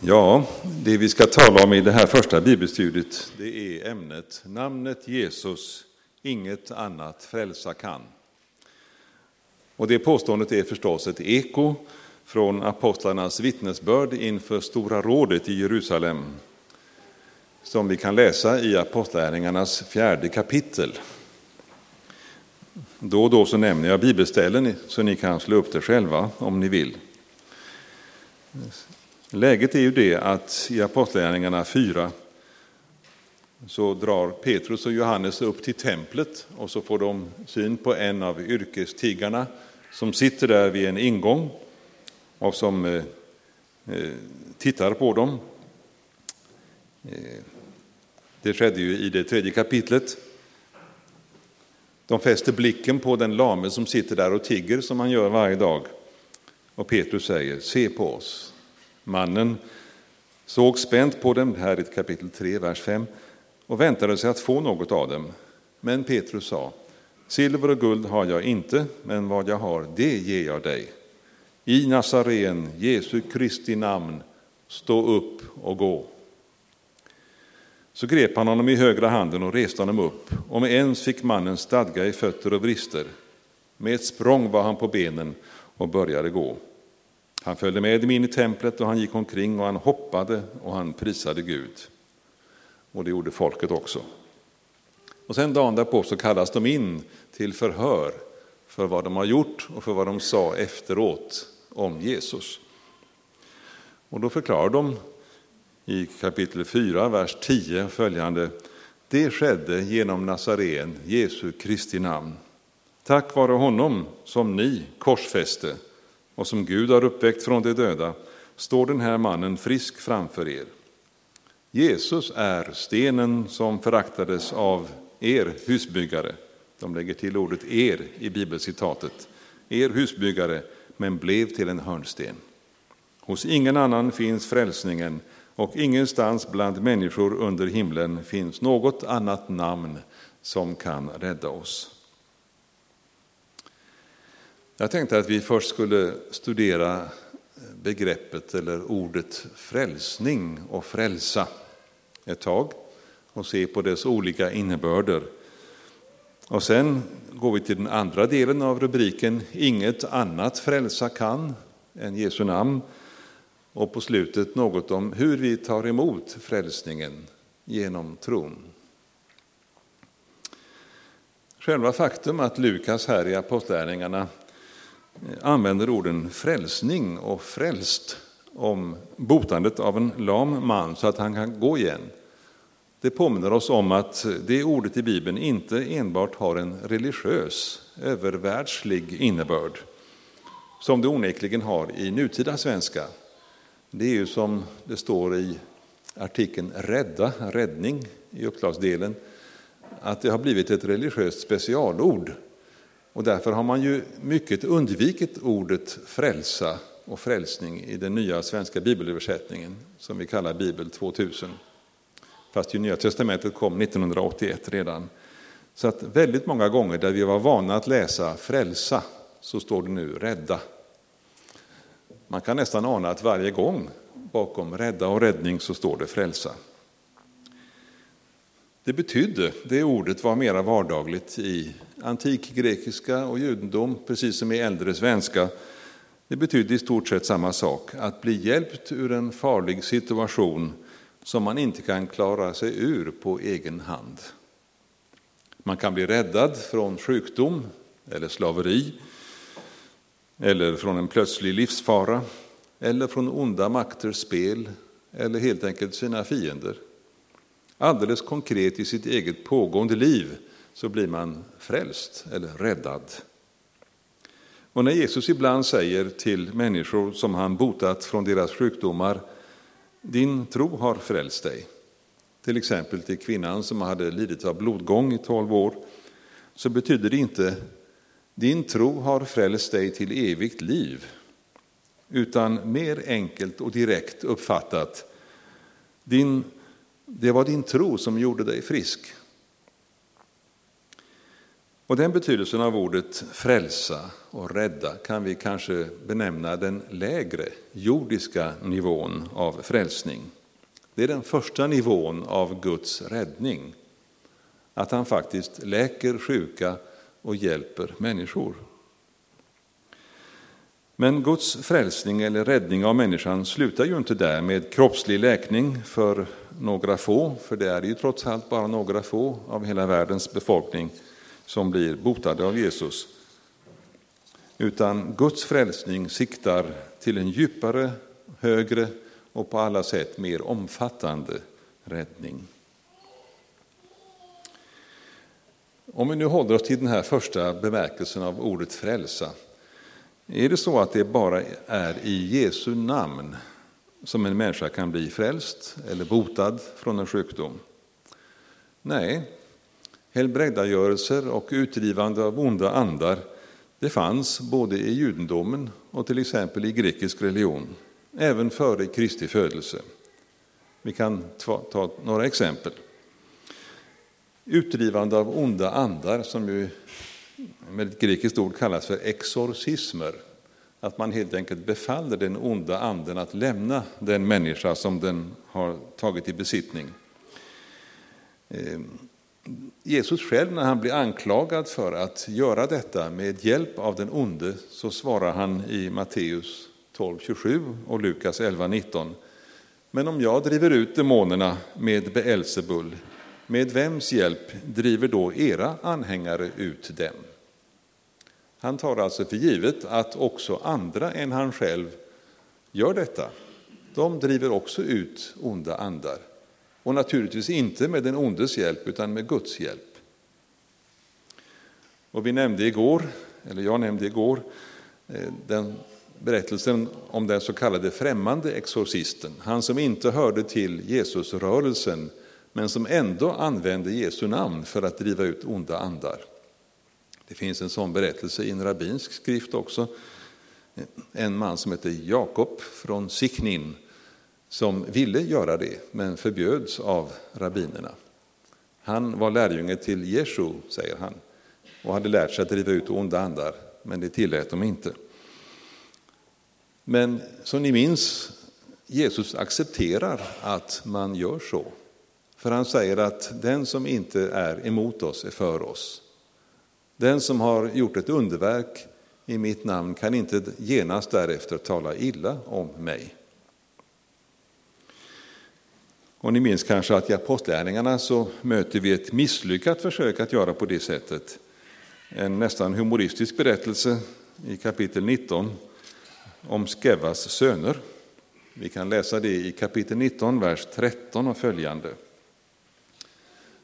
Ja, det vi ska tala om i det här första bibelstudiet det är ämnet namnet Jesus, inget annat frälsa kan. Och det påståendet är förstås ett eko från apostlarnas vittnesbörd inför Stora rådet i Jerusalem som vi kan läsa i Apostlärningarnas fjärde kapitel. Då och då så nämner jag bibelställen så ni kan slå upp det själva om ni vill. Läget är ju det att i Apostlagärningarna 4 så drar Petrus och Johannes upp till templet och så får de syn på en av yrkestiggarna som sitter där vid en ingång och som eh, eh, tittar på dem. Eh, det skedde ju i det tredje kapitlet. De fäster blicken på den lame som sitter där och tigger som han gör varje dag. Och Petrus säger, se på oss. Mannen såg spänt på dem, här i kapitel 3, vers 5, och väntade sig att få något av dem. Men Petrus sa, silver och guld har jag inte, men vad jag har, det ger jag dig. I Nazaren, Jesu Kristi namn, stå upp och gå. Så grep han honom i högra handen och reste honom upp, och med ens fick mannen stadga i fötter och brister. Med ett språng var han på benen och började gå. Han följde med dem in i templet och han gick omkring och han hoppade och han prisade Gud. Och det gjorde folket också. Och sen dagen därpå så kallas de in till förhör för vad de har gjort och för vad de sa efteråt om Jesus. Och då förklarar de i kapitel 4, vers 10 följande. Det skedde genom Nazaren, Jesu Kristi namn. Tack vare honom som ni korsfäste och som Gud har uppväckt från de döda står den här mannen frisk framför er. Jesus är stenen som föraktades av er husbyggare. De lägger till ordet er i bibelcitatet. Er husbyggare, men blev till en hörnsten. Hos ingen annan finns frälsningen och ingenstans bland människor under himlen finns något annat namn som kan rädda oss. Jag tänkte att vi först skulle studera eh, begreppet eller ordet frälsning och frälsa ett tag och se på dess olika innebörder. Och sen går vi till den andra delen av rubriken Inget annat frälsa kan än Jesu namn. Och på slutet något om hur vi tar emot frälsningen genom tron. Själva faktum att Lukas här i Apostlärningarna använder orden frälsning och frälst om botandet av en lam man så att han kan gå igen. Det påminner oss om att det ordet i Bibeln inte enbart har en religiös, övervärldslig innebörd, som det onekligen har i nutida svenska. Det är ju som det står i artikeln rädda, räddning i uppslagsdelen, att det har blivit ett religiöst specialord och därför har man ju mycket undvikit ordet frälsa och frälsning i den nya svenska bibelöversättningen som vi kallar Bibel 2000. Fast ju Nya Testamentet kom 1981 redan. Så att väldigt många gånger där vi var vana att läsa frälsa så står det nu rädda. Man kan nästan ana att varje gång bakom rädda och räddning så står det frälsa. Det betydde, det ordet var mera vardagligt i antik grekiska och judendom, precis som i äldre svenska. Det betydde i stort sett samma sak, att bli hjälpt ur en farlig situation som man inte kan klara sig ur på egen hand. Man kan bli räddad från sjukdom eller slaveri, eller från en plötslig livsfara, eller från onda makters spel, eller helt enkelt sina fiender. Alldeles konkret i sitt eget pågående liv så blir man frälst eller räddad. Och när Jesus ibland säger till människor som han botat från deras sjukdomar, din tro har frälst dig. Till exempel till kvinnan som hade lidit av blodgång i tolv år, så betyder det inte din tro har frälst dig till evigt liv, utan mer enkelt och direkt uppfattat, din, det var din tro som gjorde dig frisk. Och den betydelsen av ordet frälsa och rädda kan vi kanske benämna den lägre jordiska nivån av frälsning. Det är den första nivån av Guds räddning. Att han faktiskt läker sjuka och hjälper människor. Men Guds frälsning eller räddning av människan slutar ju inte där med kroppslig läkning för några få, för det är ju trots allt bara några få av hela världens befolkning som blir botade av Jesus. Utan Guds frälsning siktar till en djupare, högre och på alla sätt mer omfattande räddning. Om vi nu håller oss till den här första bemärkelsen av ordet frälsa är det så att det bara är i Jesu namn som en människa kan bli frälst eller botad från en sjukdom? Nej, helbrägdagörelser och utdrivande av onda andar det fanns både i judendomen och till exempel i grekisk religion, även före Kristi födelse. Vi kan ta några exempel. Utdrivande av onda andar, som ju med ett grekiskt ord kallas för exorcismer. Att man helt enkelt befaller den onda anden att lämna den människa som den har tagit i besittning. Ehm, Jesus själv, när han blir anklagad för att göra detta med hjälp av den onde, så svarar han i Matteus 12.27 och Lukas 11.19. Men om jag driver ut demonerna med Beelzebul, med vems hjälp driver då era anhängare ut dem? Han tar alltså för givet att också andra än han själv gör detta. De driver också ut onda andar. Och naturligtvis inte med den ondes hjälp, utan med Guds hjälp. Och vi nämnde igår, eller jag nämnde igår, eh, den berättelsen om den så kallade främmande exorcisten. Han som inte hörde till Jesusrörelsen, men som ändå använde Jesu namn för att driva ut onda andar. Det finns en sån berättelse i en rabbinsk skrift också. En man som heter Jakob från Siknin som ville göra det, men förbjöds av rabbinerna. Han var lärjunge till Jeshu, säger han, och hade lärt sig att driva ut onda andar, men det tillät de inte. Men som ni minns, Jesus accepterar att man gör så. För han säger att den som inte är emot oss är för oss. Den som har gjort ett underverk i mitt namn kan inte genast därefter tala illa om mig. Och ni minns kanske att i Apostlärningarna så möter vi ett misslyckat försök att göra på det sättet. En nästan humoristisk berättelse i kapitel 19 om Skevas söner. Vi kan läsa det i kapitel 19, vers 13 och följande.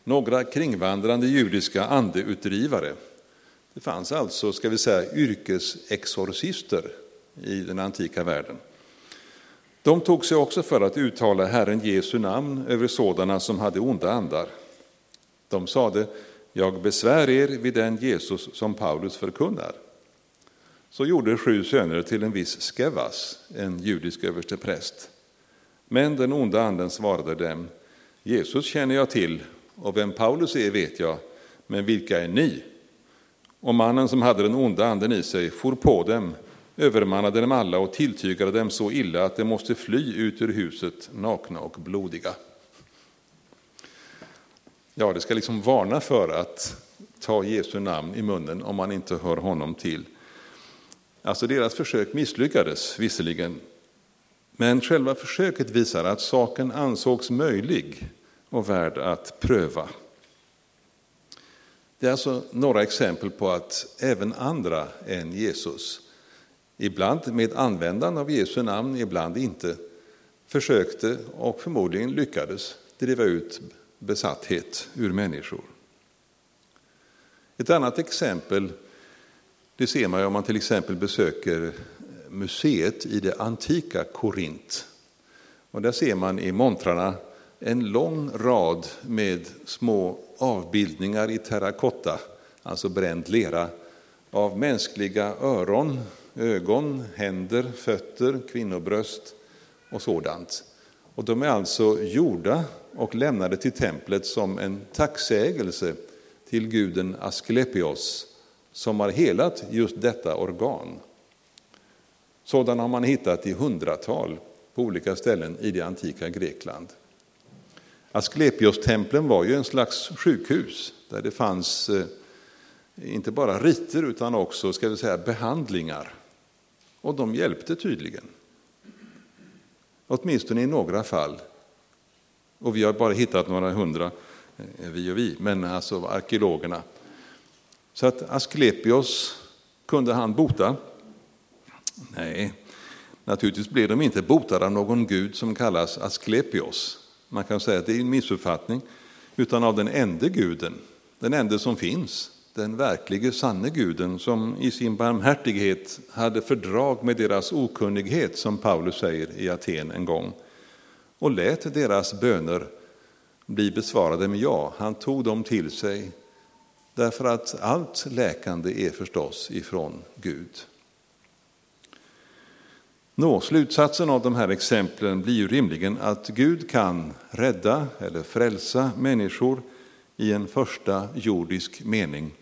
Några kringvandrande judiska andeutdrivare det fanns alltså, ska vi säga, yrkesexorcister i den antika världen. De tog sig också för att uttala Herren Jesu namn över sådana som hade onda andar. De sade, jag besvär er vid den Jesus som Paulus förkunnar. Så gjorde sju söner till en viss Skevas, en judisk överstepräst. Men den onda anden svarade dem, Jesus känner jag till och vem Paulus är vet jag, men vilka är ni? Och mannen som hade den onda anden i sig for på dem, övermannade dem alla och tilltygade dem så illa att de måste fly ut ur huset nakna och blodiga. Ja, det ska liksom varna för att ta Jesu namn i munnen om man inte hör honom till. Alltså deras försök misslyckades visserligen, men själva försöket visar att saken ansågs möjlig och värd att pröva. Det är alltså några exempel på att även andra än Jesus, ibland med användande av Jesu namn, ibland inte, försökte och förmodligen lyckades driva ut besatthet ur människor. Ett annat exempel det ser man om man till exempel besöker museet i det antika Korint. Och där ser man i montrarna en lång rad med små avbildningar i terrakotta, alltså bränd lera, av mänskliga öron, ögon, händer, fötter, kvinnobröst och sådant. Och de är alltså gjorda och lämnade till templet som en tacksägelse till guden Asklepios som har helat just detta organ. Sådana har man hittat i hundratal på olika ställen i det antika Grekland. Asklepios-templen var ju en slags sjukhus där det fanns eh, inte bara riter utan också ska vi säga, behandlingar. Och de hjälpte tydligen. Åtminstone i några fall. Och vi har bara hittat några hundra, eh, vi och vi, men alltså arkeologerna. Så att Asklepios kunde han bota? Nej, naturligtvis blev de inte botade av någon gud som kallas Asklepios. Man kan säga att det är en missuppfattning, utan av den enda guden, den enda som finns, den verklige sanne guden som i sin barmhärtighet hade fördrag med deras okunnighet, som Paulus säger i Aten en gång, och lät deras böner bli besvarade med ja. Han tog dem till sig därför att allt läkande är förstås ifrån Gud. Nå, slutsatsen av de här exemplen blir ju rimligen att Gud kan rädda eller frälsa människor i en första jordisk mening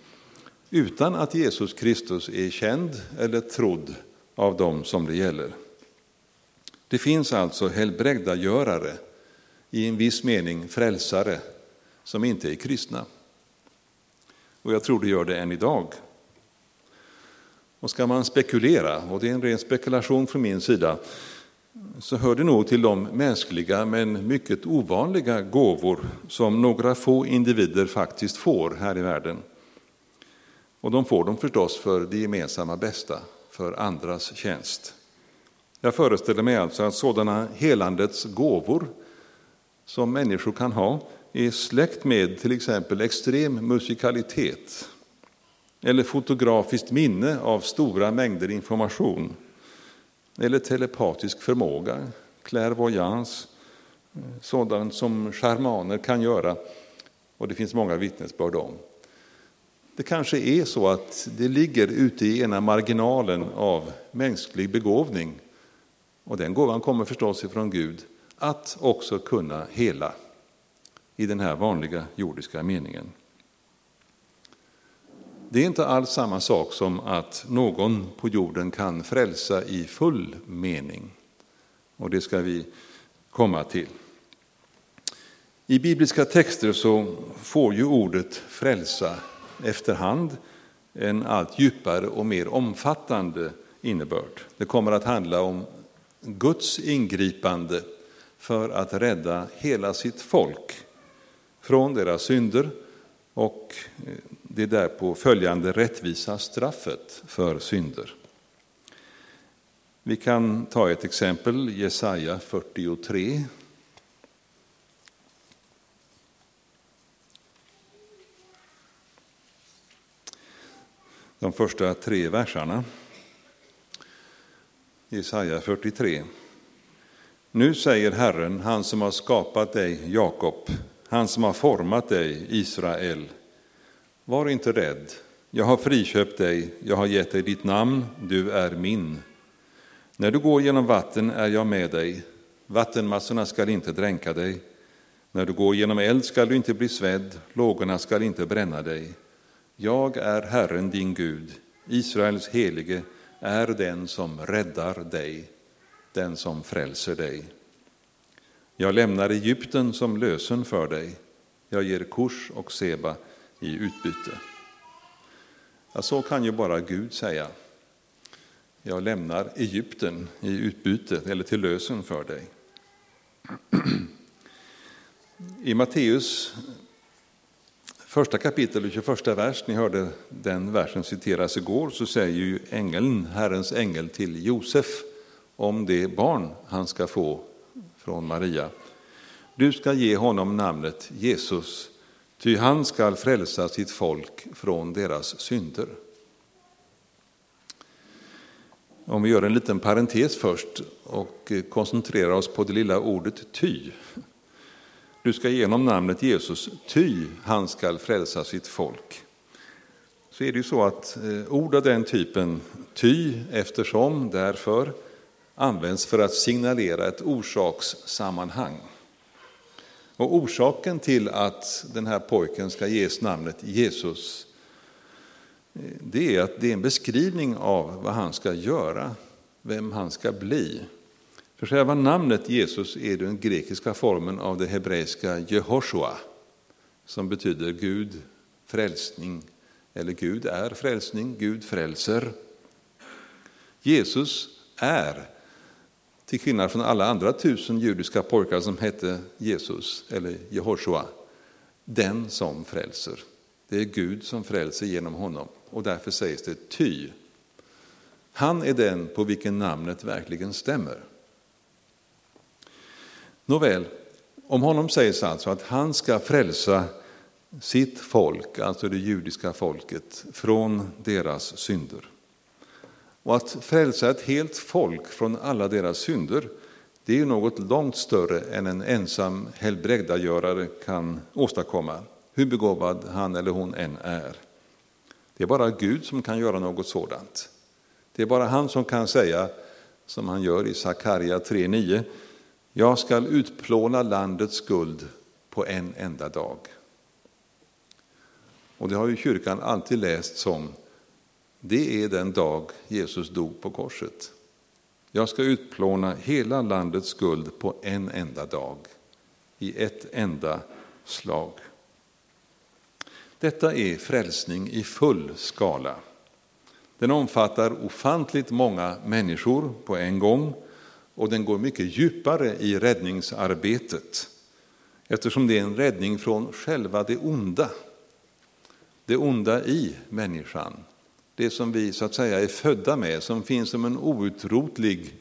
utan att Jesus Kristus är känd eller trodd av dem som det gäller. Det finns alltså helbrägdagörare, i en viss mening frälsare, som inte är kristna. Och jag tror det gör det än idag. Och ska man spekulera, och det är en ren spekulation från min sida, så hör det nog till de mänskliga men mycket ovanliga gåvor som några få individer faktiskt får här i världen. Och de får dem förstås för det gemensamma bästa, för andras tjänst. Jag föreställer mig alltså att sådana helandets gåvor som människor kan ha är släkt med till exempel extrem musikalitet eller fotografiskt minne av stora mängder information eller telepatisk förmåga, clairvoyance, sådant som charmaner kan göra och det finns många vittnesbörd om. Det kanske är så att det ligger ute i ena marginalen av mänsklig begåvning och den gåvan kommer förstås ifrån Gud, att också kunna hela i den här vanliga jordiska meningen. Det är inte alls samma sak som att någon på jorden kan frälsa i full mening. Och det ska vi komma till. I bibliska texter så får ju ordet frälsa efterhand en allt djupare och mer omfattande innebörd. Det kommer att handla om Guds ingripande för att rädda hela sitt folk från deras synder och eh, det därpå följande rättvisa straffet för synder. Vi kan ta ett exempel, Jesaja 43. De första tre verserna. Jesaja 43. Nu säger Herren, han som har skapat dig, Jakob, han som har format dig, Israel. Var inte rädd, jag har friköpt dig, jag har gett dig ditt namn, du är min. När du går genom vatten är jag med dig, vattenmassorna skall inte dränka dig. När du går genom eld skall du inte bli svedd, lågorna skall inte bränna dig. Jag är Herren din Gud, Israels helige är den som räddar dig, den som frälser dig. Jag lämnar Egypten som lösen för dig. Jag ger Kurs och Seba i utbyte. Ja, så kan ju bara Gud säga. Jag lämnar Egypten i utbyte eller till lösen för dig. I Matteus första kapitel och 21 vers, ni hörde den versen citeras igår, så säger ju ängeln, Herrens ängel till Josef om det barn han ska få från Maria. Du ska ge honom namnet Jesus, ty han skall frälsa sitt folk från deras synder. Om vi gör en liten parentes först och koncentrerar oss på det lilla ordet ty. Du ska ge honom namnet Jesus, ty han skall frälsa sitt folk. Så är det ju så att eh, ord av den typen, ty, eftersom, därför, används för att signalera ett orsakssammanhang. Och orsaken till att den här pojken ska ges namnet Jesus, eh, det är att det är en beskrivning av vad han ska göra, vem han ska bli. För själva namnet Jesus är den grekiska formen av det hebreiska Jehoshua, som betyder Gud, frälsning, eller Gud är frälsning, Gud frälser. Jesus är, till skillnad från alla andra tusen judiska pojkar som hette Jesus eller Jehoshua, den som frälser. Det är Gud som frälser genom honom och därför sägs det ty. Han är den på vilken namnet verkligen stämmer. Nåväl, om honom sägs alltså att han ska frälsa sitt folk, alltså det judiska folket, från deras synder. Och att frälsa ett helt folk från alla deras synder, det är något långt större än en ensam helbrägdagörare kan åstadkomma, hur begåvad han eller hon än är. Det är bara Gud som kan göra något sådant. Det är bara han som kan säga, som han gör i Sakarja 3.9, jag skall utplåna landets skuld på en enda dag. Och det har ju kyrkan alltid läst som det är den dag Jesus dog på korset. Jag ska utplåna hela landets skuld på en enda dag, i ett enda slag. Detta är frälsning i full skala. Den omfattar ofantligt många människor på en gång och den går mycket djupare i räddningsarbetet eftersom det är en räddning från själva det onda. Det onda i människan, det som vi så att säga är födda med, som finns som en outrotlig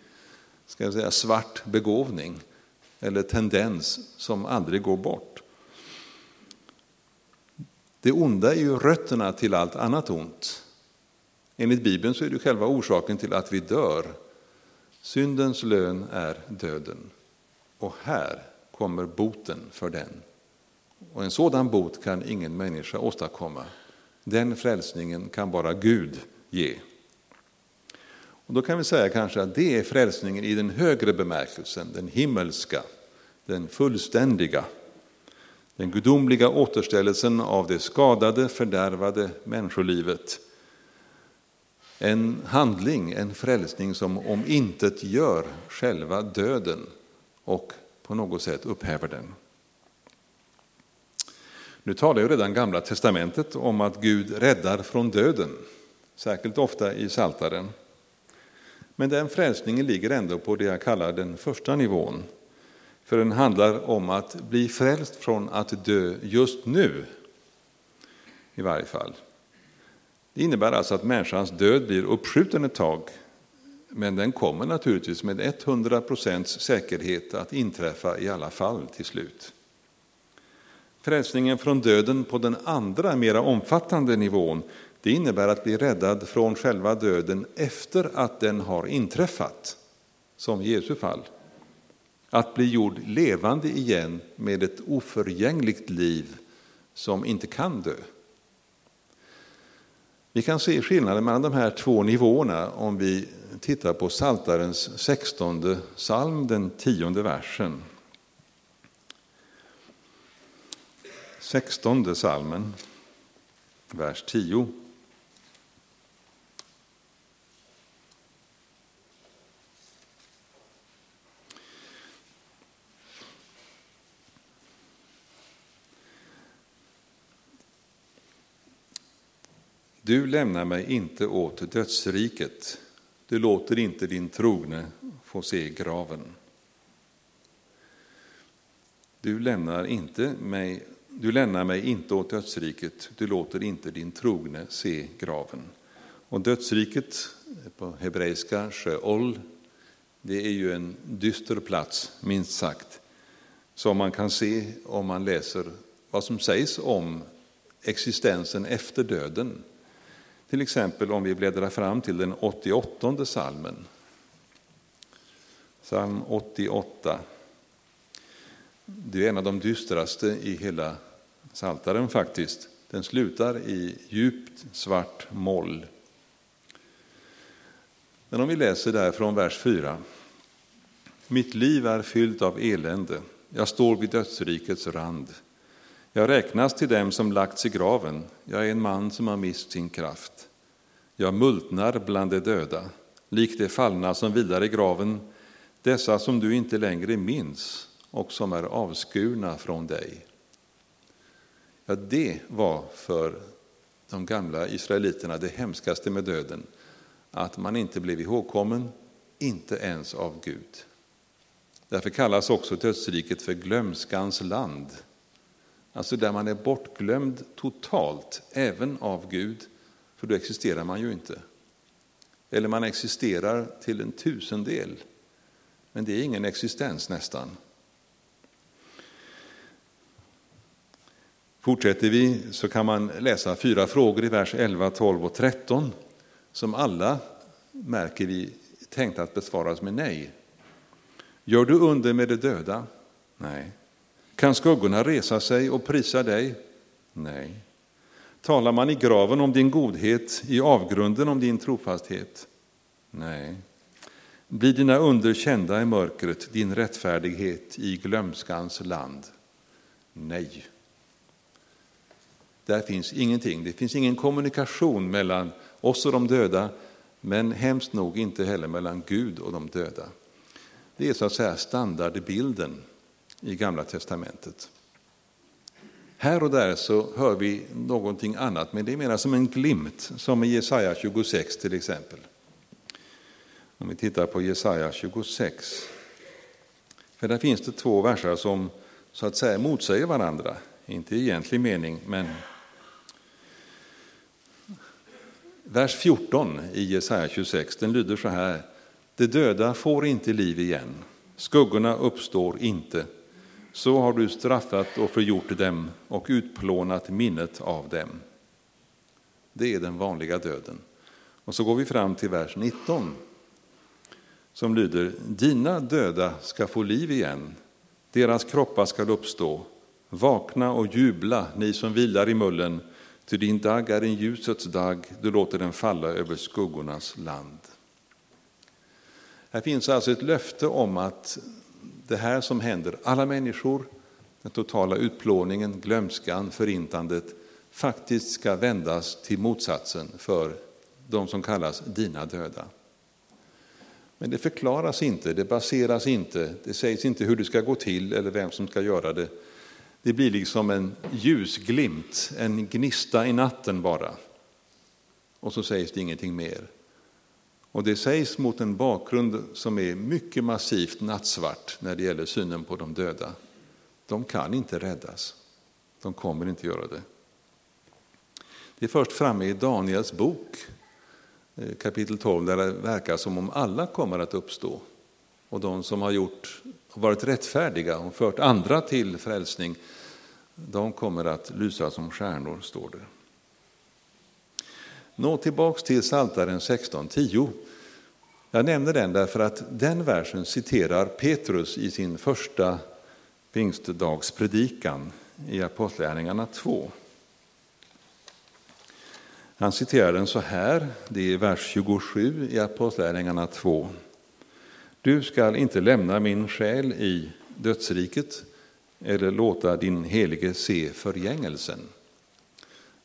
ska jag säga, svart begåvning eller tendens som aldrig går bort. Det onda är ju rötterna till allt annat ont. Enligt Bibeln så är det själva orsaken till att vi dör. Syndens lön är döden. Och här kommer boten för den. Och en sådan bot kan ingen människa åstadkomma. Den frälsningen kan bara Gud ge. Och då kan vi säga kanske att det är frälsningen i den högre bemärkelsen, den himmelska, den fullständiga. Den gudomliga återställelsen av det skadade, fördärvade människolivet. En handling, en frälsning som om intet gör själva döden och på något sätt upphäver den. Nu talar ju redan Gamla testamentet om att Gud räddar från döden, särskilt ofta i Saltaren. Men den frälsningen ligger ändå på det jag kallar den första nivån. För den handlar om att bli frälst från att dö just nu, i varje fall. Det innebär alltså att människans död blir uppskjuten ett tag, men den kommer naturligtvis med 100 procents säkerhet att inträffa i alla fall till slut. Frälsningen från döden på den andra, mera omfattande nivån, det innebär att bli räddad från själva döden efter att den har inträffat, som i Jesu fall. Att bli gjord levande igen med ett oförgängligt liv som inte kan dö. Vi kan se skillnaden mellan de här två nivåerna om vi tittar på Saltarens 16 psalm, den tionde versen. 16 salmen, vers 10. Du lämnar mig inte åt dödsriket, du låter inte din trogne få se graven. Du lämnar inte mig du lämnar mig inte åt dödsriket, du låter inte din trogne se graven. Och dödsriket på hebreiska, Sheol, det är ju en dyster plats, minst sagt, som man kan se om man läser vad som sägs om existensen efter döden. Till exempel om vi bläddrar fram till den 88 salmen. Psalm 88. Det är en av de dystraste i hela Saltaren faktiskt. Den slutar i djupt svart moll. Men om vi läser där från vers 4. Mitt liv är fyllt av elände. Jag står vid dödsrikets rand. Jag räknas till dem som lagts i graven. Jag är en man som har mist sin kraft. Jag multnar bland de döda, likt de fallna som vilar i graven, dessa som du inte längre minns och som är avskurna från dig. Ja, det var för de gamla israeliterna det hemskaste med döden, att man inte blev ihågkommen, inte ens av Gud. Därför kallas också dödsriket för glömskans land, alltså där man är bortglömd totalt, även av Gud, för då existerar man ju inte. Eller man existerar till en tusendel, men det är ingen existens nästan. Fortsätter vi så kan man läsa fyra frågor i vers 11, 12 och 13 som alla, märker vi, tänkt att besvaras med nej. Gör du under med de döda? Nej. Kan skuggorna resa sig och prisa dig? Nej. Talar man i graven om din godhet, i avgrunden om din trofasthet? Nej. Blir dina under kända i mörkret, din rättfärdighet i glömskans land? Nej. Där finns ingenting. Det finns ingen kommunikation mellan oss och de döda, men hemskt nog inte heller mellan Gud och de döda. Det är så att säga standardbilden i Gamla testamentet. Här och där så hör vi någonting annat, men det är mer som en glimt, som i Jesaja 26 till exempel. Om vi tittar på Jesaja 26. För där finns det två verser som så att säga motsäger varandra. Inte i egentlig mening, men vers 14 i Jesaja 26, den lyder så här. De döda får inte liv igen, skuggorna uppstår inte. Så har du straffat och förgjort dem och utplånat minnet av dem. Det är den vanliga döden. Och så går vi fram till vers 19 som lyder Dina döda ska få liv igen, deras kroppar ska uppstå. Vakna och jubla, ni som vilar i mullen, ty din dag är en ljusets dag, du låter den falla över skuggornas land. Här finns alltså ett löfte om att det här som händer alla människor, den totala utplåningen, glömskan, förintandet, faktiskt ska vändas till motsatsen för de som kallas dina döda. Men det förklaras inte, det baseras inte, det sägs inte hur det ska gå till eller vem som ska göra det. Det blir liksom en ljusglimt, en gnista i natten bara. Och så sägs det ingenting mer. Och det sägs mot en bakgrund som är mycket massivt nattsvart när det gäller synen på de döda. De kan inte räddas. De kommer inte göra det. Det är först framme i Daniels bok, eh, kapitel 12, där det verkar som om alla kommer att uppstå. Och de som har gjort, och varit rättfärdiga och fört andra till frälsning, de kommer att lysa som stjärnor, står det. Nå tillbaks till Psaltaren 16.10. Jag nämner den därför att den versen citerar Petrus i sin första pingstdagspredikan i Apostlagärningarna 2. Han citerar den så här, det är vers 27 i Apostlagärningarna 2. Du skall inte lämna min själ i dödsriket eller låta din helige se förgängelsen.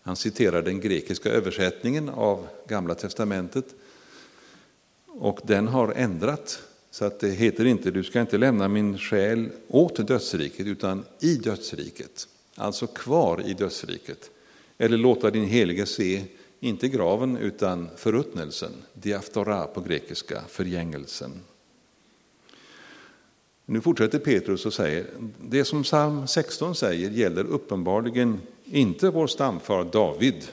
Han citerar den grekiska översättningen av Gamla testamentet och den har ändrat så att det heter inte du ska inte lämna min själ åt dödsriket utan i dödsriket, alltså kvar i dödsriket. Eller låta din helige se, inte graven utan förruttnelsen, diaftora på grekiska, förgängelsen. Nu fortsätter Petrus och säger, det som psalm 16 säger gäller uppenbarligen inte vår stamfar David,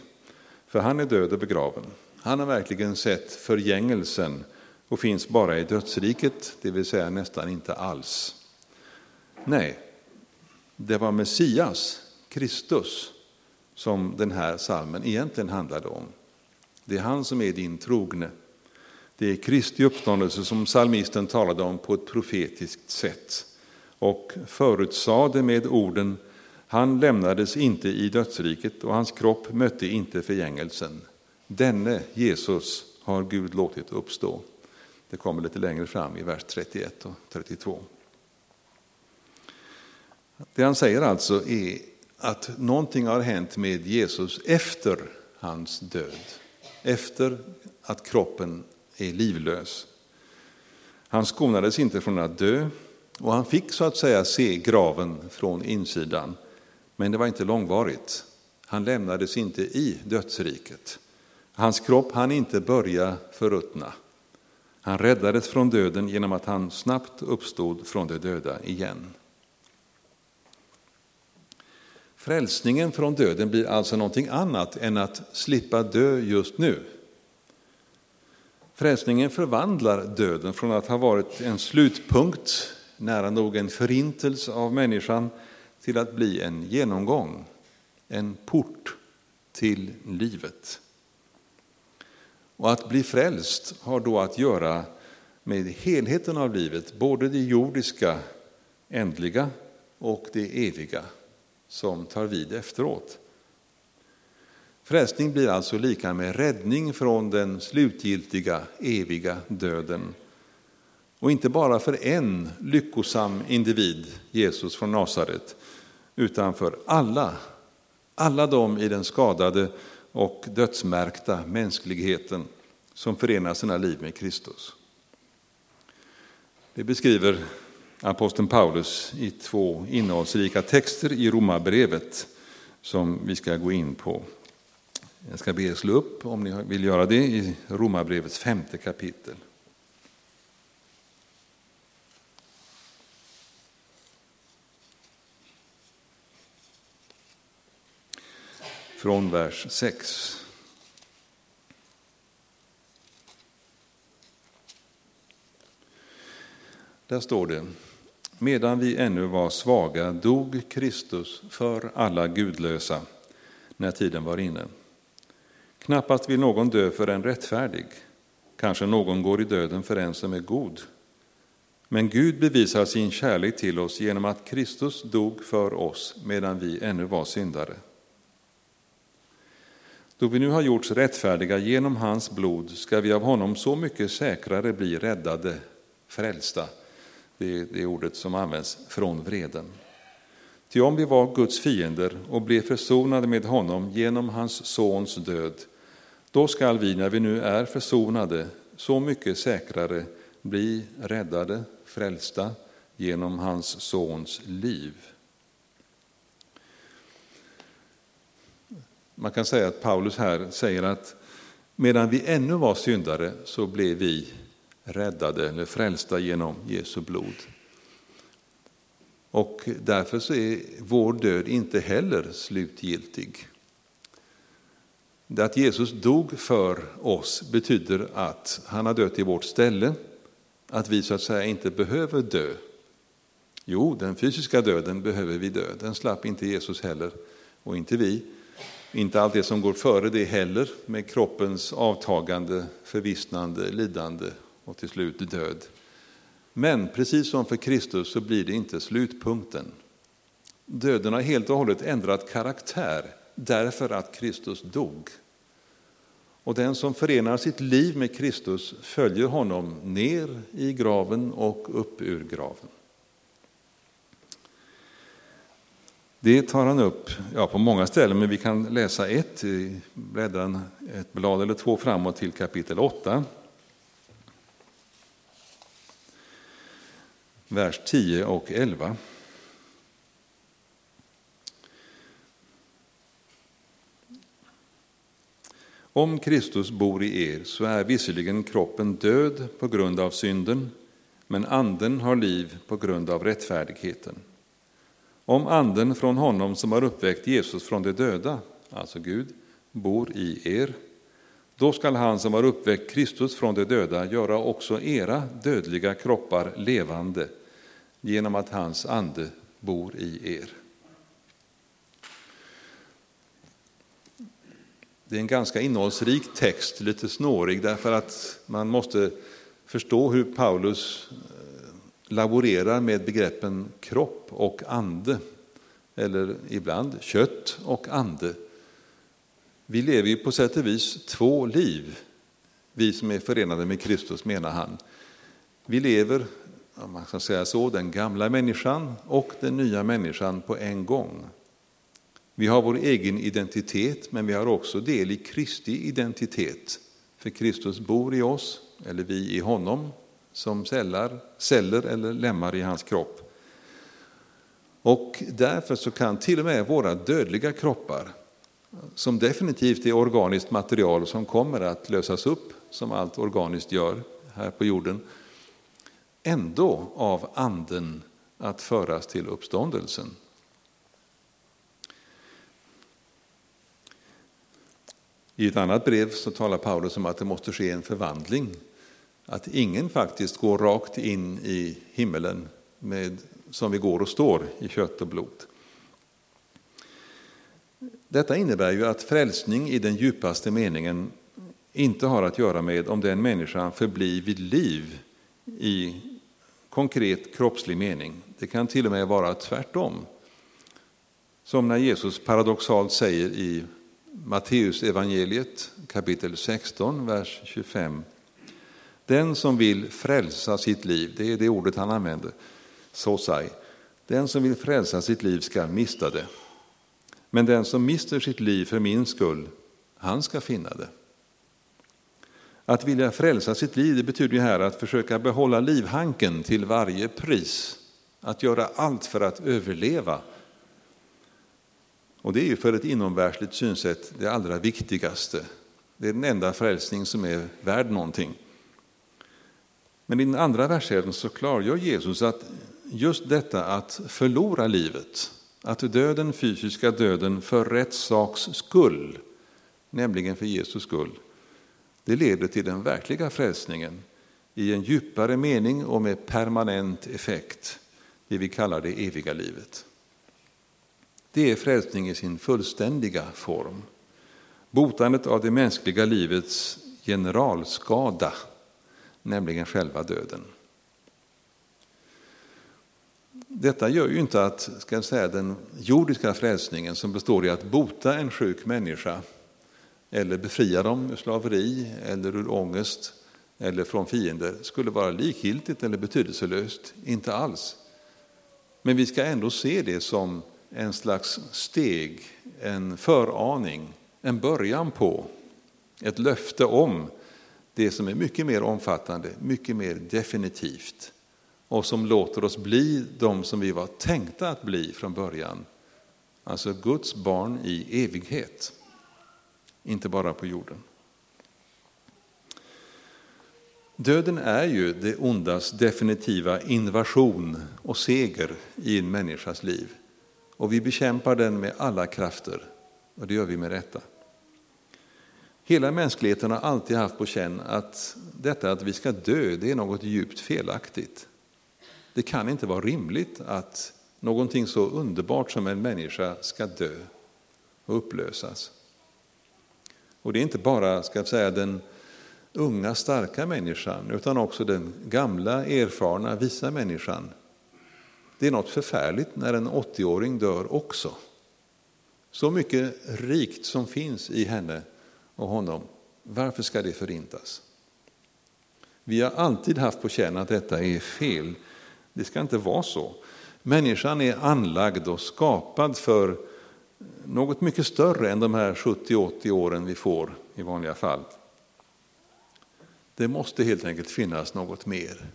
för han är död och begraven. Han har verkligen sett förgängelsen och finns bara i dödsriket, det vill säga nästan inte alls. Nej, det var Messias, Kristus, som den här salmen egentligen handlade om. Det är han som är din trogne. Det är Kristi uppståndelse som psalmisten talade om på ett profetiskt sätt och förutsade med orden han lämnades inte i dödsriket och hans kropp mötte inte förgängelsen. Denne Jesus har Gud låtit uppstå. Det kommer lite längre fram i vers 31 och 32. Det han säger alltså är att någonting har hänt med Jesus efter hans död. Efter att kroppen är livlös. Han skonades inte från att dö och han fick så att säga se graven från insidan. Men det var inte långvarigt. Han lämnades inte i dödsriket. Hans kropp hann inte börja förruttna. Han räddades från döden genom att han snabbt uppstod från de döda igen. Frälsningen från döden blir alltså någonting annat än att slippa dö just nu. Frälsningen förvandlar döden från att ha varit en slutpunkt, nära nog en förintelse av människan, till att bli en genomgång, en port till livet. Och att bli frälst har då att göra med helheten av livet, både det jordiska, ändliga och det eviga som tar vid efteråt. Frälsning blir alltså lika med räddning från den slutgiltiga, eviga döden. Och inte bara för en lyckosam individ, Jesus från Nasaret, utan för alla, alla de i den skadade och dödsmärkta mänskligheten som förenar sina liv med Kristus. Det beskriver aposteln Paulus i två innehållsrika texter i Romarbrevet som vi ska gå in på. Jag ska be er slå upp, om ni vill göra det, i Romarbrevets femte kapitel. Från vers 6. Där står det Medan vi ännu var svaga dog Kristus för alla gudlösa när tiden var inne. Knappast vill någon dö för en rättfärdig, kanske någon går i döden för en som är god. Men Gud bevisar sin kärlek till oss genom att Kristus dog för oss medan vi ännu var syndare. Då vi nu har gjorts rättfärdiga genom hans blod ska vi av honom så mycket säkrare bli räddade, frälsta, det är det ordet som används, från vreden. Ty om vi var Guds fiender och blev försonade med honom genom hans sons död, då skall vi, när vi nu är försonade, så mycket säkrare bli räddade, frälsta, genom hans sons liv. Man kan säga att Paulus här säger att medan vi ännu var syndare så blev vi räddade eller frälsta genom Jesu blod. Och därför så är vår död inte heller slutgiltig. Det att Jesus dog för oss betyder att han har dött i vårt ställe, att vi så att säga inte behöver dö. Jo, den fysiska döden behöver vi dö, den slapp inte Jesus heller, och inte vi. Inte allt det som går före det heller, med kroppens avtagande, förvissnande, lidande och till slut död. Men precis som för Kristus så blir det inte slutpunkten. Döden har helt och hållet ändrat karaktär därför att Kristus dog. Och den som förenar sitt liv med Kristus följer honom ner i graven och upp ur graven. Det tar han upp ja, på många ställen, men vi kan läsa ett, bläddra ett blad eller två framåt till kapitel 8. Vers 10 och 11. Om Kristus bor i er så är visserligen kroppen död på grund av synden, men anden har liv på grund av rättfärdigheten. Om anden från honom som har uppväckt Jesus från de döda, alltså Gud, bor i er, då skall han som har uppväckt Kristus från de döda göra också era dödliga kroppar levande genom att hans ande bor i er. Det är en ganska innehållsrik text, lite snårig därför att man måste förstå hur Paulus eh, laborerar med begreppen kropp och ande, eller ibland kött och ande. Vi lever ju på sätt och vis två liv, vi som är förenade med Kristus menar han. Vi lever om man ska säga så, den gamla människan och den nya människan på en gång. Vi har vår egen identitet, men vi har också del i Kristi identitet. För Kristus bor i oss, eller vi i honom, som celler, celler eller lemmar i hans kropp. Och därför så kan till och med våra dödliga kroppar, som definitivt är organiskt material som kommer att lösas upp, som allt organiskt gör här på jorden, ändå av anden att föras till uppståndelsen. I ett annat brev så talar Paulus om att det måste ske en förvandling. Att ingen faktiskt går rakt in i himmelen med, som vi går och står i kött och blod. Detta innebär ju att frälsning i den djupaste meningen inte har att göra med om den människan förblir vid liv i konkret kroppslig mening. Det kan till och med vara tvärtom. Som när Jesus paradoxalt säger i Matteus evangeliet kapitel 16, vers 25. Den som vill frälsa sitt liv, det är det ordet han använder, sosai. Den som vill frälsa sitt liv ska mista det. Men den som mister sitt liv för min skull, han ska finna det. Att vilja frälsa sitt liv det betyder ju här att försöka behålla livhanken till varje pris. Att göra allt för att överleva. Och det är ju för ett inomvärldsligt synsätt det allra viktigaste. Det är den enda frälsning som är värd någonting. Men i den andra versen så klargör Jesus att just detta att förlora livet, att dö den fysiska döden för rätt saks skull, nämligen för Jesus skull, det leder till den verkliga frälsningen i en djupare mening och med permanent effekt, det vi kallar det eviga livet. Det är frälsning i sin fullständiga form. Botandet av det mänskliga livets generalskada, nämligen själva döden. Detta gör ju inte att ska jag säga, den jordiska frälsningen som består i att bota en sjuk människa eller befria dem ur slaveri eller ur ångest eller från fiender skulle vara likgiltigt eller betydelselöst. Inte alls. Men vi ska ändå se det som en slags steg, en föraning, en början på, ett löfte om det som är mycket mer omfattande, mycket mer definitivt och som låter oss bli de som vi var tänkta att bli från början. Alltså Guds barn i evighet inte bara på jorden. Döden är ju det ondas definitiva invasion och seger i en människas liv. Och vi bekämpar den med alla krafter, och det gör vi med rätta. Hela mänskligheten har alltid haft på känn att detta att vi ska dö, det är något djupt felaktigt. Det kan inte vara rimligt att någonting så underbart som en människa ska dö och upplösas. Och det är inte bara ska jag säga, den unga starka människan utan också den gamla erfarna visa människan. Det är något förfärligt när en 80-åring dör också. Så mycket rikt som finns i henne och honom, varför ska det förintas? Vi har alltid haft på känn att detta är fel. Det ska inte vara så. Människan är anlagd och skapad för något mycket större än de här 70-80 åren vi får i vanliga fall. Det måste helt enkelt finnas något mer.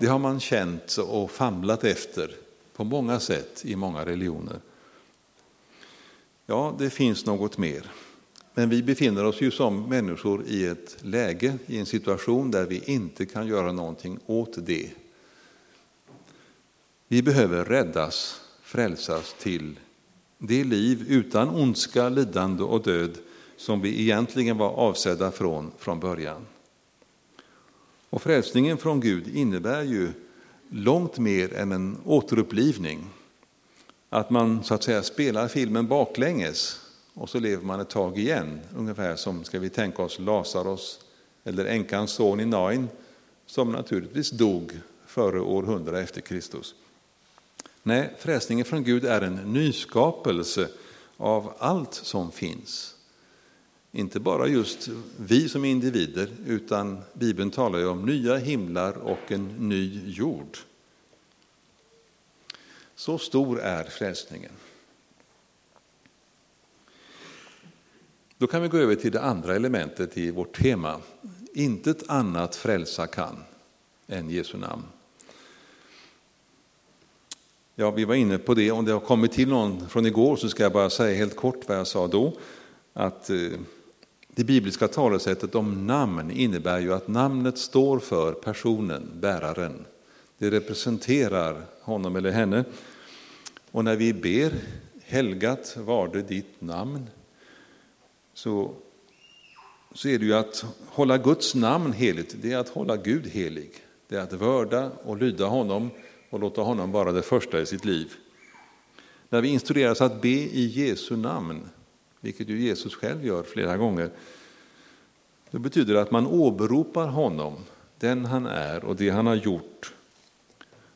Det har man känt och famlat efter på många sätt i många religioner. Ja, det finns något mer. Men vi befinner oss ju som människor i ett läge, i en situation där vi inte kan göra någonting åt det. Vi behöver räddas, frälsas till det liv utan ondska, lidande och död som vi egentligen var avsedda från från början. Och frälsningen från Gud innebär ju långt mer än en återupplivning. Att man så att säga spelar filmen baklänges och så lever man ett tag igen. Ungefär som, ska vi tänka oss, Lazarus eller änkans son i Nain som naturligtvis dog före år 100 efter Kristus. Nej, frälsningen från Gud är en nyskapelse av allt som finns. Inte bara just vi som individer, utan Bibeln talar ju om nya himlar och en ny jord. Så stor är frälsningen. Då kan vi gå över till det andra elementet i vårt tema. Intet annat frälsa kan än Jesu namn. Ja, vi var inne på det. Om det har kommit till någon från igår så ska jag bara säga helt kort vad jag sa då. Att eh, det bibliska talesättet om namn innebär ju att namnet står för personen, bäraren. Det representerar honom eller henne. Och när vi ber helgat varde ditt namn så, så är det ju att hålla Guds namn heligt, det är att hålla Gud helig. Det är att vörda och lyda honom och låta honom vara det första i sitt liv. När vi instrueras att be i Jesu namn, vilket ju Jesus själv gör flera gånger, då betyder det att man åberopar honom, den han är och det han har gjort,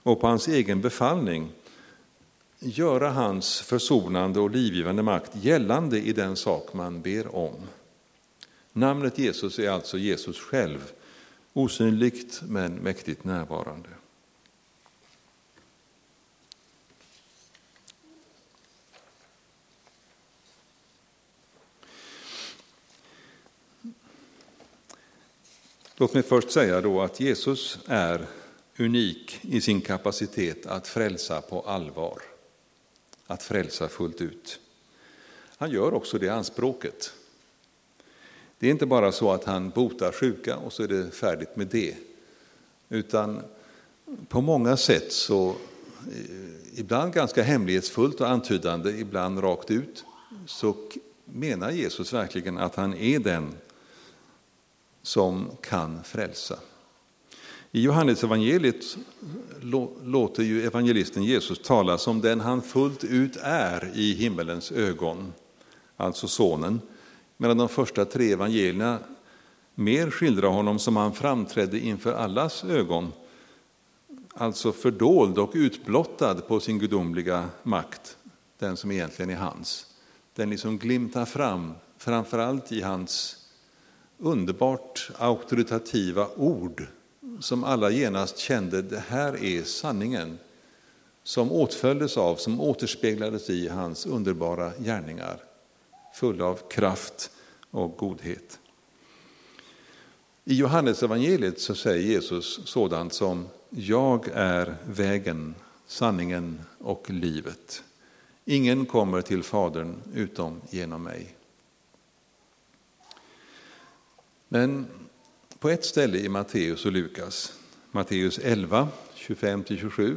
och på hans egen befallning göra hans försonande och livgivande makt gällande i den sak man ber om. Namnet Jesus är alltså Jesus själv, osynligt men mäktigt närvarande. Låt mig först säga då att Jesus är unik i sin kapacitet att frälsa på allvar, att frälsa fullt ut. Han gör också det anspråket. Det är inte bara så att han botar sjuka och så är det färdigt med det. Utan på många sätt så, eh, ibland ganska hemlighetsfullt och antydande, ibland rakt ut, så menar Jesus verkligen att han är den som kan frälsa. I Johannesevangeliet låter ju evangelisten Jesus tala som den han fullt ut är i himmelens ögon, alltså Sonen, medan de första tre evangelierna mer skildrar honom som han framträdde inför allas ögon, alltså fördold och utblottad på sin gudomliga makt, den som egentligen är hans. Den liksom glimtar fram, framförallt i hans underbart auktoritativa ord som alla genast kände, det här är sanningen som åtföljdes av, som återspeglades i hans underbara gärningar, fulla av kraft och godhet. I Johannes evangeliet så säger Jesus sådant som Jag är vägen, sanningen och livet. Ingen kommer till Fadern utom genom mig. Men på ett ställe i Matteus och Lukas, Matteus 11, 25-27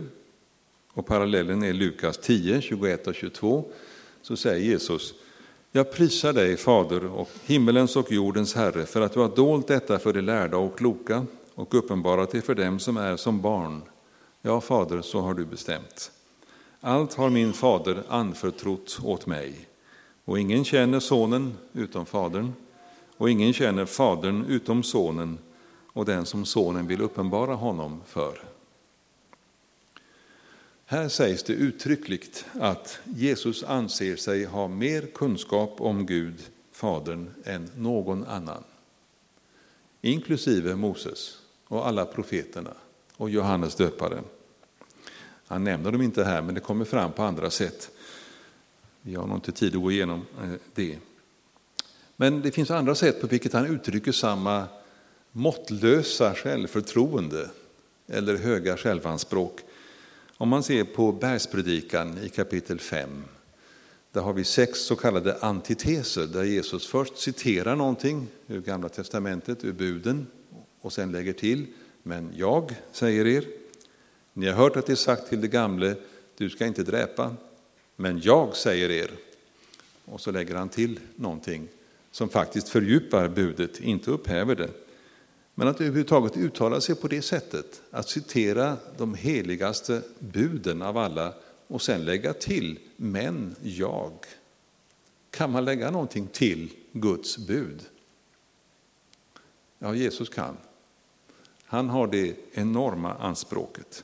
och parallellen är Lukas 10, 21 och 22, så säger Jesus Jag prisar dig, Fader och himmelens och jordens Herre, för att du har dolt detta för de lärda och kloka och uppenbarat det för dem som är som barn. Ja, Fader, så har du bestämt. Allt har min fader anförtrott åt mig, och ingen känner sonen utom fadern, och ingen känner Fadern utom Sonen och den som Sonen vill uppenbara honom för. Här sägs det uttryckligt att Jesus anser sig ha mer kunskap om Gud, Fadern, än någon annan. Inklusive Moses och alla profeterna och Johannes döparen. Han nämner dem inte här, men det kommer fram på andra sätt. Vi har nog inte tid att gå igenom eh, det. Men det finns andra sätt på vilket han uttrycker samma måttlösa självförtroende eller höga självanspråk. Om man ser på bergspredikan i kapitel 5, där har vi sex så kallade antiteser, där Jesus först citerar någonting ur Gamla Testamentet, ur buden, och sen lägger till, men jag säger er, ni har hört att det är sagt till det gamle, du ska inte dräpa, men jag säger er. Och så lägger han till någonting som faktiskt fördjupar budet, inte upphäver det. Men att överhuvudtaget uttala sig på det sättet, att citera de heligaste buden av alla och sen lägga till men jag. Kan man lägga någonting till Guds bud? Ja, Jesus kan. Han har det enorma anspråket.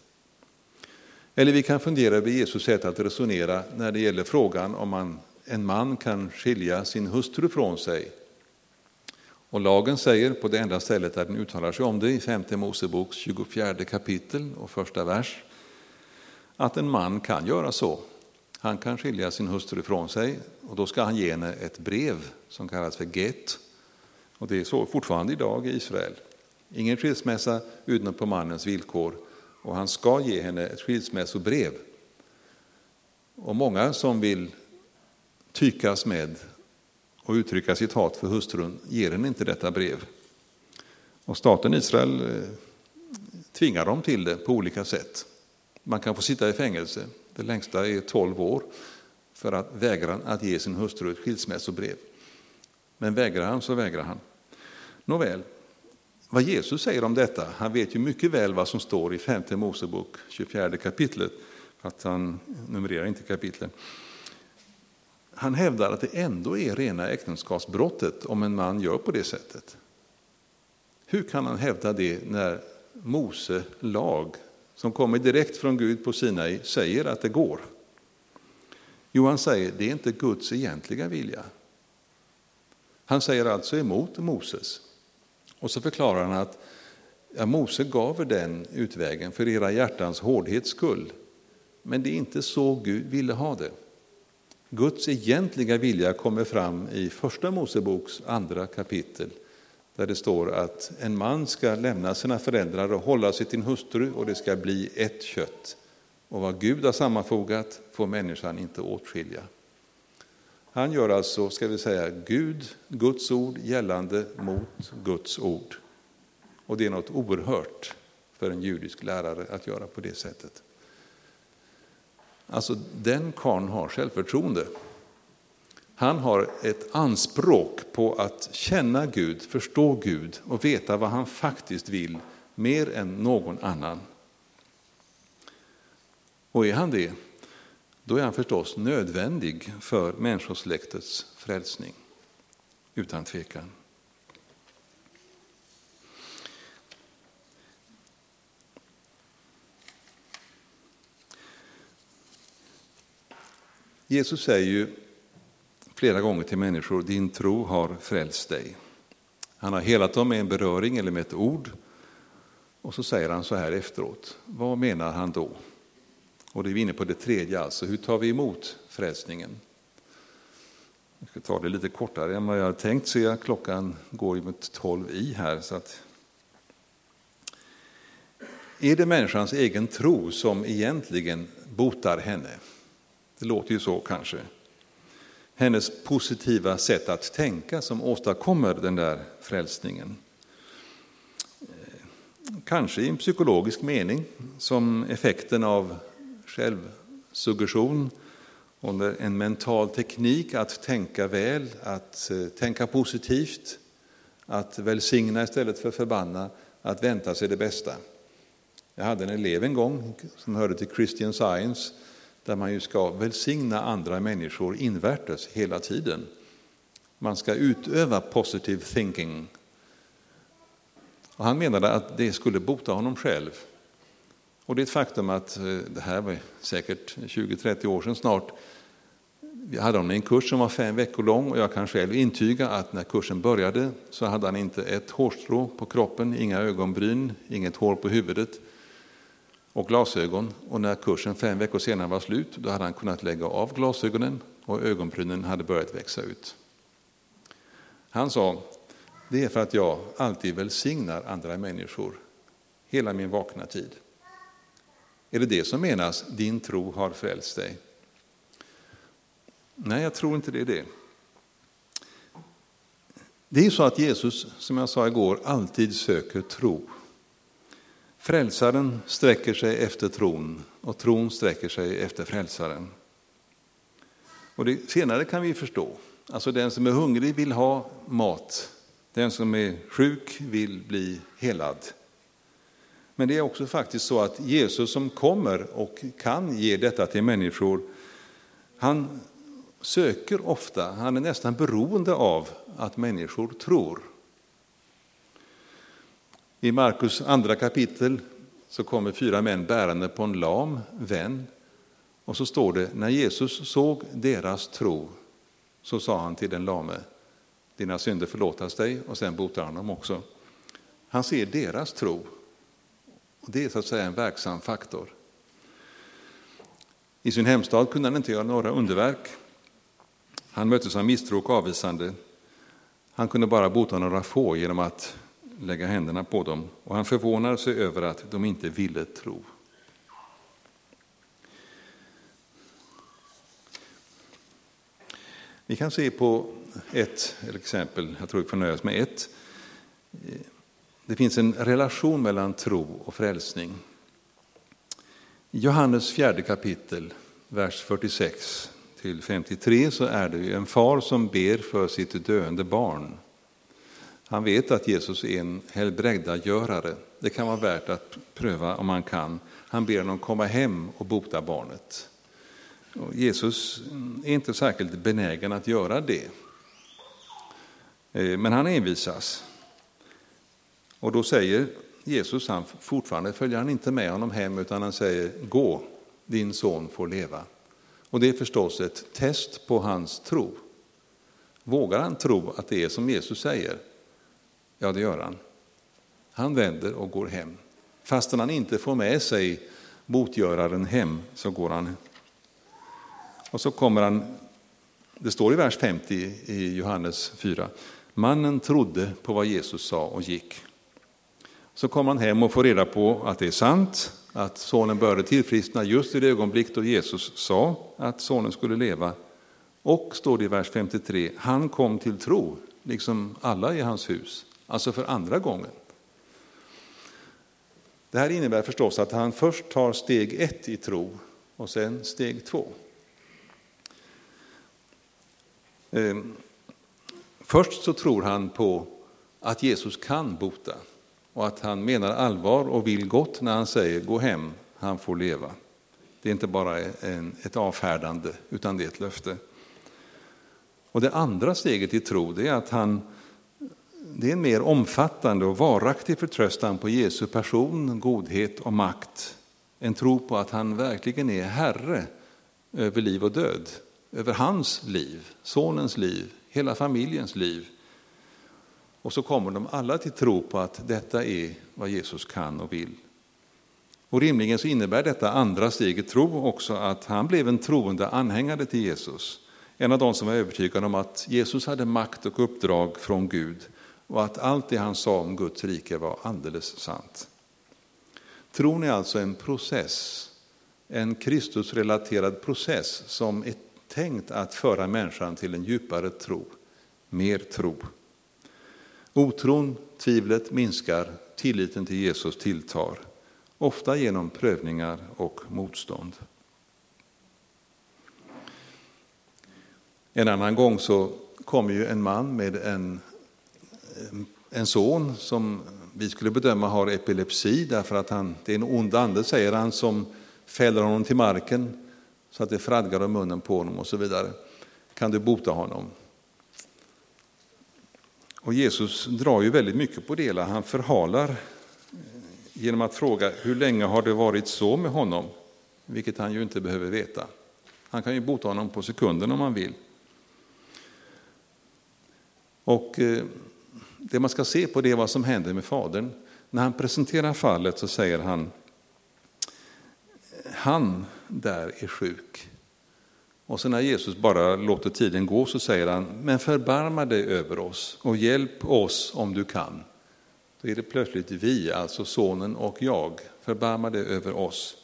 Eller vi kan fundera över Jesus sätt att resonera när det gäller frågan om man en man kan skilja sin hustru från sig Och lagen säger, på det enda stället där den uttalar sig om det, i femte Moseboks 24 kapitel och första vers, att en man kan göra så. Han kan skilja sin hustru från sig och då ska han ge henne ett brev som kallas för get. Och det är så fortfarande idag i Israel. Ingen skilsmässa utan på mannens villkor och han ska ge henne ett skilsmässobrev. Och många som vill tykas med och uttrycka sitt hat för hustrun ger henne inte detta brev. Och staten Israel eh, tvingar dem till det på olika sätt. Man kan få sitta i fängelse, det längsta är 12 år, för att vägra att ge sin hustru ett skilsmässobrev. Men vägrar han så vägrar han. Nåväl, vad Jesus säger om detta, han vet ju mycket väl vad som står i femte Mosebok 24 kapitlet, att han numrerar inte kapitlen. Han hävdar att det ändå är rena äktenskapsbrottet om en man gör på det sättet. Hur kan han hävda det när Mose lag, som kommer direkt från Gud på Sinai, säger att det går? Jo, han säger det är inte Guds egentliga vilja. Han säger alltså emot Moses. Och så förklarar han att ja, Mose gav er den utvägen för era hjärtans hårdhets skull. Men det är inte så Gud ville ha det. Guds egentliga vilja kommer fram i Första Moseboks andra kapitel där det står att en man ska lämna sina föräldrar och hålla sig till sin hustru och det ska bli ett kött. Och vad Gud har sammanfogat får människan inte åtskilja. Han gör alltså, ska vi säga, Gud, Guds ord gällande mot Guds ord. Och det är något oerhört för en judisk lärare att göra på det sättet. Alltså den karln har självförtroende. Han har ett anspråk på att känna Gud, förstå Gud och veta vad han faktiskt vill mer än någon annan. Och är han det, då är han förstås nödvändig för människosläktets frälsning. Utan tvekan. Jesus säger ju flera gånger till människor, din tro har frälst dig. Han har helat dem med en beröring eller med ett ord. Och så säger han så här efteråt, vad menar han då? Och det är vi inne på det tredje, alltså hur tar vi emot frälsningen? Jag ska ta det lite kortare än vad jag hade tänkt, ser jag klockan går ju mot tolv i här. Så att... Är det människans egen tro som egentligen botar henne? Det låter ju så kanske. Hennes positiva sätt att tänka som åstadkommer den där frälsningen. Eh, kanske i en psykologisk mening, som effekten av självsuggestion under en mental teknik att tänka väl, att eh, tänka positivt, att välsigna istället för förbanna, att vänta sig det bästa. Jag hade en elev en gång som hörde till Christian Science där man ju ska välsigna andra människor invärtes hela tiden. Man ska utöva positive thinking. Och han menade att det skulle bota honom själv. Och det är ett faktum att, eh, det här var säkert 20-30 år sedan snart, vi hade honom i en kurs som var fem veckor lång och jag kan själv intyga att när kursen började så hade han inte ett hårstrå på kroppen, inga ögonbryn, inget hår på huvudet och glasögon. Och när kursen fem veckor senare var slut, då hade han kunnat lägga av glasögonen och ögonbrynen hade börjat växa ut. Han sa, det är för att jag alltid välsignar andra människor hela min vakna tid. Är det det som menas, din tro har frälst dig? Nej, jag tror inte det är det. Det är så att Jesus, som jag sa igår, alltid söker tro. Frälsaren sträcker sig efter tron och tron sträcker sig efter frälsaren. Och det senare kan vi förstå. Alltså den som är hungrig vill ha mat. Den som är sjuk vill bli helad. Men det är också faktiskt så att Jesus som kommer och kan ge detta till människor, han söker ofta, han är nästan beroende av att människor tror. I Markus andra kapitel så kommer fyra män bärande på en lam vän. Och så står det, när Jesus såg deras tro så sa han till den lame, dina synder förlåtas dig och sen botar han dem också. Han ser deras tro. Och det är så att säga en verksam faktor. I sin hemstad kunde han inte göra några underverk. Han möttes av misstro och avvisande. Han kunde bara bota några få genom att lägga händerna på dem och han förvånade sig över att de inte ville tro. Vi kan se på ett exempel, jag tror vi får nöja oss med ett. Det finns en relation mellan tro och frälsning. I Johannes fjärde kapitel, vers 46 till 53, så är det en far som ber för sitt döende barn. Han vet att Jesus är en helbrägdagörare. Det kan vara värt att pröva om man kan. Han ber honom komma hem och bota barnet. Och Jesus är inte särskilt benägen att göra det. Eh, men han envisas. Och då säger Jesus, han, fortfarande följer han inte med honom hem utan han säger gå, din son får leva. Och det är förstås ett test på hans tro. Vågar han tro att det är som Jesus säger? Ja, det gör han. Han vänder och går hem. Fastän han inte får med sig botgöraren hem så går han. Och så kommer han, det står i vers 50 i Johannes 4, mannen trodde på vad Jesus sa och gick. Så kommer han hem och får reda på att det är sant, att sonen började tillfriskna just i det ögonblick då Jesus sa att sonen skulle leva. Och, står det i vers 53, han kom till tro, liksom alla i hans hus, alltså för andra gången. Det här innebär förstås att han först tar steg ett i tro och sen steg två. Ehm, först så tror han på att Jesus kan bota och att han menar allvar och vill gott när han säger gå hem, han får leva. Det är inte bara en, ett avfärdande, utan det är ett löfte. Och det andra steget i tro det är att han det är en mer omfattande och varaktig förtröstan på Jesu person, godhet och makt. En tro på att han verkligen är Herre över liv och död, över hans liv, sonens liv, hela familjens liv. Och så kommer de alla till tro på att detta är vad Jesus kan och vill. Och rimligen så innebär detta andra steget tro också att han blev en troende anhängare till Jesus. En av de som var övertygade om att Jesus hade makt och uppdrag från Gud och att allt det han sa om Guds rike var alldeles sant. Tron är alltså en process, en Kristusrelaterad process som är tänkt att föra människan till en djupare tro, mer tro. Otron, tvivlet minskar, tilliten till Jesus tilltar, ofta genom prövningar och motstånd. En annan gång så kommer ju en man med en, Eh, en son som vi skulle bedöma har epilepsi därför att han, det är en ond ande, säger han, som fäller honom till marken så att det fradgar om munnen på honom och så vidare. Kan du bota honom? Och Jesus drar ju väldigt mycket på det Han förhalar eh, genom att fråga hur länge har det varit så med honom? Vilket han ju inte behöver veta. Han kan ju bota honom på sekunden om han vill. Och eh, det man ska se på det är vad som händer med fadern. När han presenterar fallet så säger han, han där är sjuk. Och sen när Jesus bara låter tiden gå så säger han, men förbarma dig över oss och hjälp oss om du kan. Då är det plötsligt vi, alltså sonen och jag, förbarma dig över oss.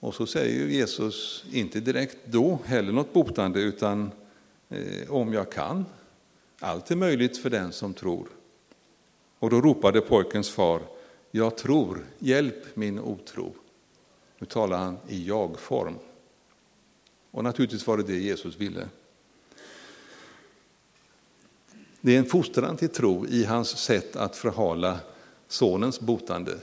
Och så säger Jesus, inte direkt då heller något botande, utan eh, om jag kan. Allt är möjligt för den som tror. Och då ropade pojkens far, jag tror, hjälp min otro. Nu talar han i jag-form. Och naturligtvis var det det Jesus ville. Det är en fostran till tro i hans sätt att förhala sonens botande.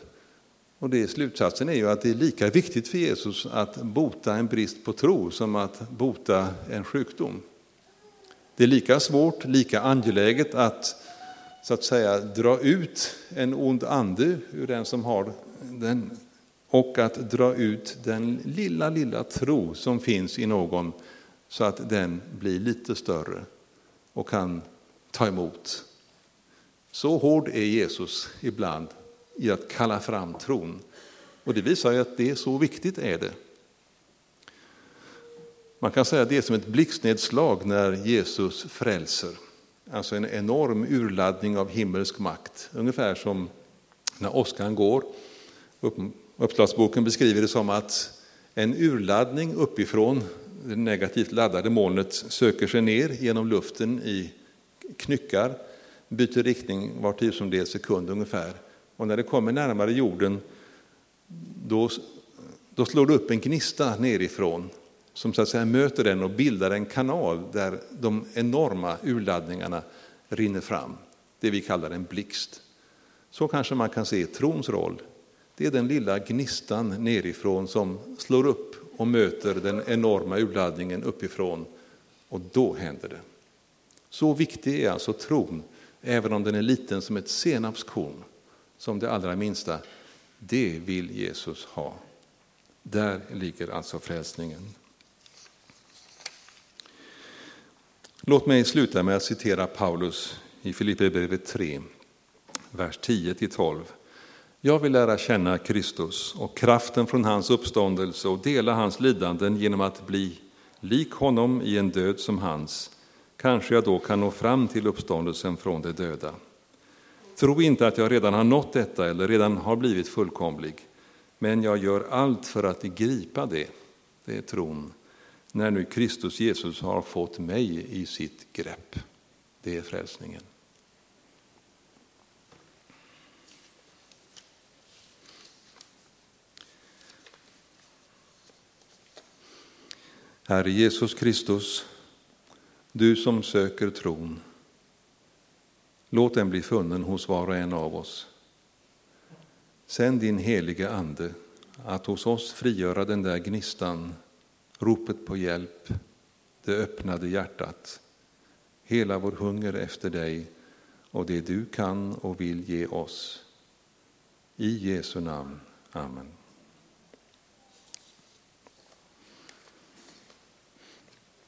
Och det, slutsatsen är ju att det är lika viktigt för Jesus att bota en brist på tro som att bota en sjukdom. Det är lika svårt, lika angeläget att så att säga dra ut en ond ande ur den som har den och att dra ut den lilla, lilla tro som finns i någon så att den blir lite större och kan ta emot. Så hård är Jesus ibland i att kalla fram tron. Och det visar ju att det är så viktigt är det. Man kan säga att det är som ett blixtnedslag när Jesus frälser. Alltså en enorm urladdning av himmelsk makt. Ungefär som när åskan går. Uppslagsboken beskriver det som att en urladdning uppifrån det negativt laddade molnet söker sig ner genom luften i knyckar, byter riktning var tusendels sekund ungefär. Och när det kommer närmare jorden då, då slår det upp en gnista nerifrån som så att säga möter den och bildar en kanal där de enorma urladdningarna rinner fram. Det vi kallar en blixt. Så kanske man kan se trons roll. Det är den lilla gnistan nerifrån som slår upp och möter den enorma urladdningen uppifrån och då händer det. Så viktig är alltså tron, även om den är liten som ett senapskorn, som det allra minsta. Det vill Jesus ha. Där ligger alltså frälsningen. Låt mig sluta med att citera Paulus i Filipperbrevet 3, vers 10-12. Jag vill lära känna Kristus och kraften från hans uppståndelse och dela hans lidanden genom att bli lik honom i en död som hans. Kanske jag då kan nå fram till uppståndelsen från de döda. Tro inte att jag redan har nått detta eller redan har blivit fullkomlig, men jag gör allt för att gripa det, det är tron, när nu Kristus Jesus har fått mig i sitt grepp. Det är frälsningen. Herre Jesus Kristus, du som söker tron, låt den bli funnen hos var och en av oss. Sänd din helige Ande att hos oss frigöra den där gnistan, ropet på hjälp, det öppnade hjärtat, hela vår hunger efter dig och det du kan och vill ge oss. I Jesu namn. Amen.